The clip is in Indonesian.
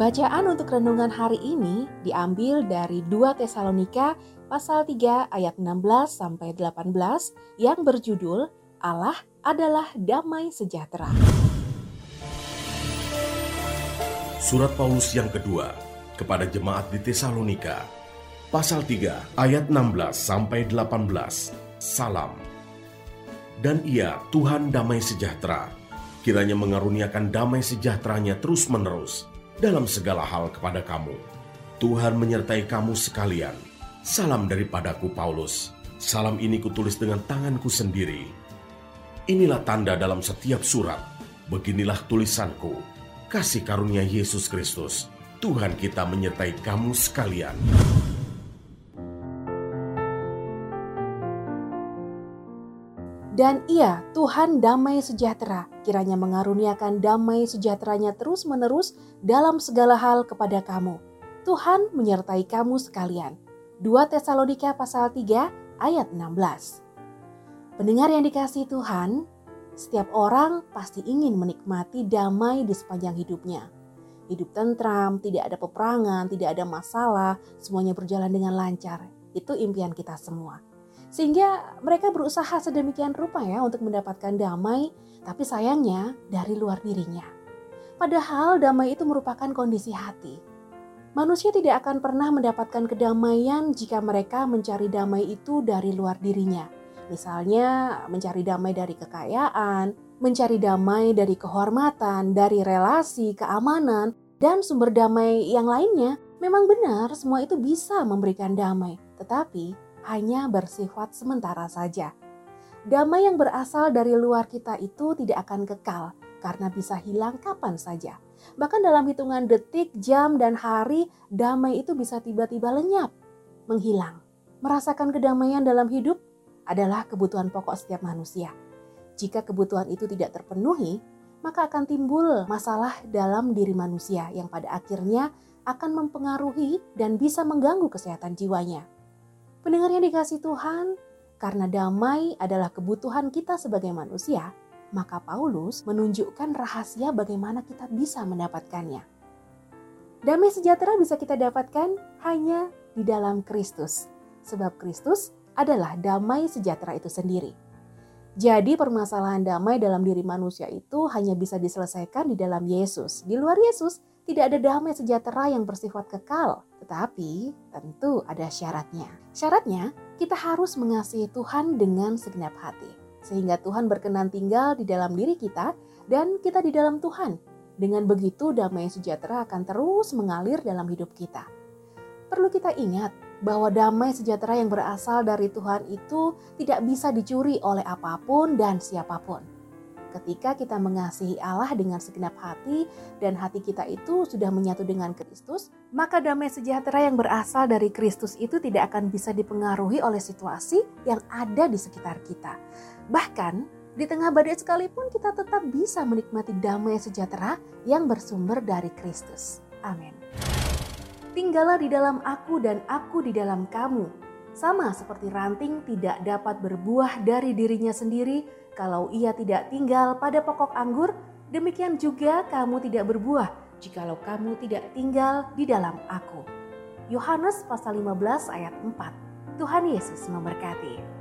Bacaan untuk renungan hari ini diambil dari 2 Tesalonika pasal 3 ayat 16 sampai 18 yang berjudul Allah adalah damai sejahtera. Surat Paulus yang kedua kepada jemaat di Tesalonika pasal 3 ayat 16 sampai 18. Salam. Dan ia Tuhan damai sejahtera kiranya mengaruniakan damai sejahteranya terus-menerus dalam segala hal kepada kamu. Tuhan menyertai kamu sekalian. Salam daripadaku Paulus. Salam ini kutulis dengan tanganku sendiri. Inilah tanda dalam setiap surat. Beginilah tulisanku. Kasih karunia Yesus Kristus. Tuhan kita menyertai kamu sekalian. Dan ia, Tuhan damai sejahtera, kiranya mengaruniakan damai sejahteranya terus-menerus dalam segala hal kepada kamu. Tuhan menyertai kamu sekalian. 2 Tesalonika pasal 3 ayat 16. Pendengar yang dikasih Tuhan, setiap orang pasti ingin menikmati damai di sepanjang hidupnya. Hidup tentram, tidak ada peperangan, tidak ada masalah, semuanya berjalan dengan lancar. Itu impian kita semua. Sehingga mereka berusaha sedemikian rupa ya untuk mendapatkan damai, tapi sayangnya dari luar dirinya. Padahal damai itu merupakan kondisi hati. Manusia tidak akan pernah mendapatkan kedamaian jika mereka mencari damai itu dari luar dirinya. Misalnya mencari damai dari kekayaan, mencari damai dari kehormatan, dari relasi, keamanan, dan sumber damai yang lainnya. Memang benar semua itu bisa memberikan damai, tetapi hanya bersifat sementara saja. Damai yang berasal dari luar kita itu tidak akan kekal karena bisa hilang kapan saja. Bahkan dalam hitungan detik, jam, dan hari, damai itu bisa tiba-tiba lenyap, menghilang. Merasakan kedamaian dalam hidup adalah kebutuhan pokok setiap manusia. Jika kebutuhan itu tidak terpenuhi, maka akan timbul masalah dalam diri manusia yang pada akhirnya akan mempengaruhi dan bisa mengganggu kesehatan jiwanya. Pendengar yang dikasih Tuhan, karena damai adalah kebutuhan kita sebagai manusia, maka Paulus menunjukkan rahasia bagaimana kita bisa mendapatkannya. Damai sejahtera bisa kita dapatkan hanya di dalam Kristus, sebab Kristus adalah damai sejahtera itu sendiri. Jadi permasalahan damai dalam diri manusia itu hanya bisa diselesaikan di dalam Yesus. Di luar Yesus tidak ada damai sejahtera yang bersifat kekal, tetapi tentu ada syaratnya. Syaratnya, kita harus mengasihi Tuhan dengan segenap hati, sehingga Tuhan berkenan tinggal di dalam diri kita dan kita di dalam Tuhan. Dengan begitu, damai sejahtera akan terus mengalir dalam hidup kita. Perlu kita ingat bahwa damai sejahtera yang berasal dari Tuhan itu tidak bisa dicuri oleh apa pun dan siapa pun ketika kita mengasihi Allah dengan segenap hati dan hati kita itu sudah menyatu dengan Kristus, maka damai sejahtera yang berasal dari Kristus itu tidak akan bisa dipengaruhi oleh situasi yang ada di sekitar kita. Bahkan di tengah badai sekalipun kita tetap bisa menikmati damai sejahtera yang bersumber dari Kristus. Amin. Tinggallah di dalam aku dan aku di dalam kamu. Sama seperti ranting tidak dapat berbuah dari dirinya sendiri kalau ia tidak tinggal pada pokok anggur, demikian juga kamu tidak berbuah jikalau kamu tidak tinggal di dalam aku. Yohanes pasal 15 ayat 4. Tuhan Yesus memberkati.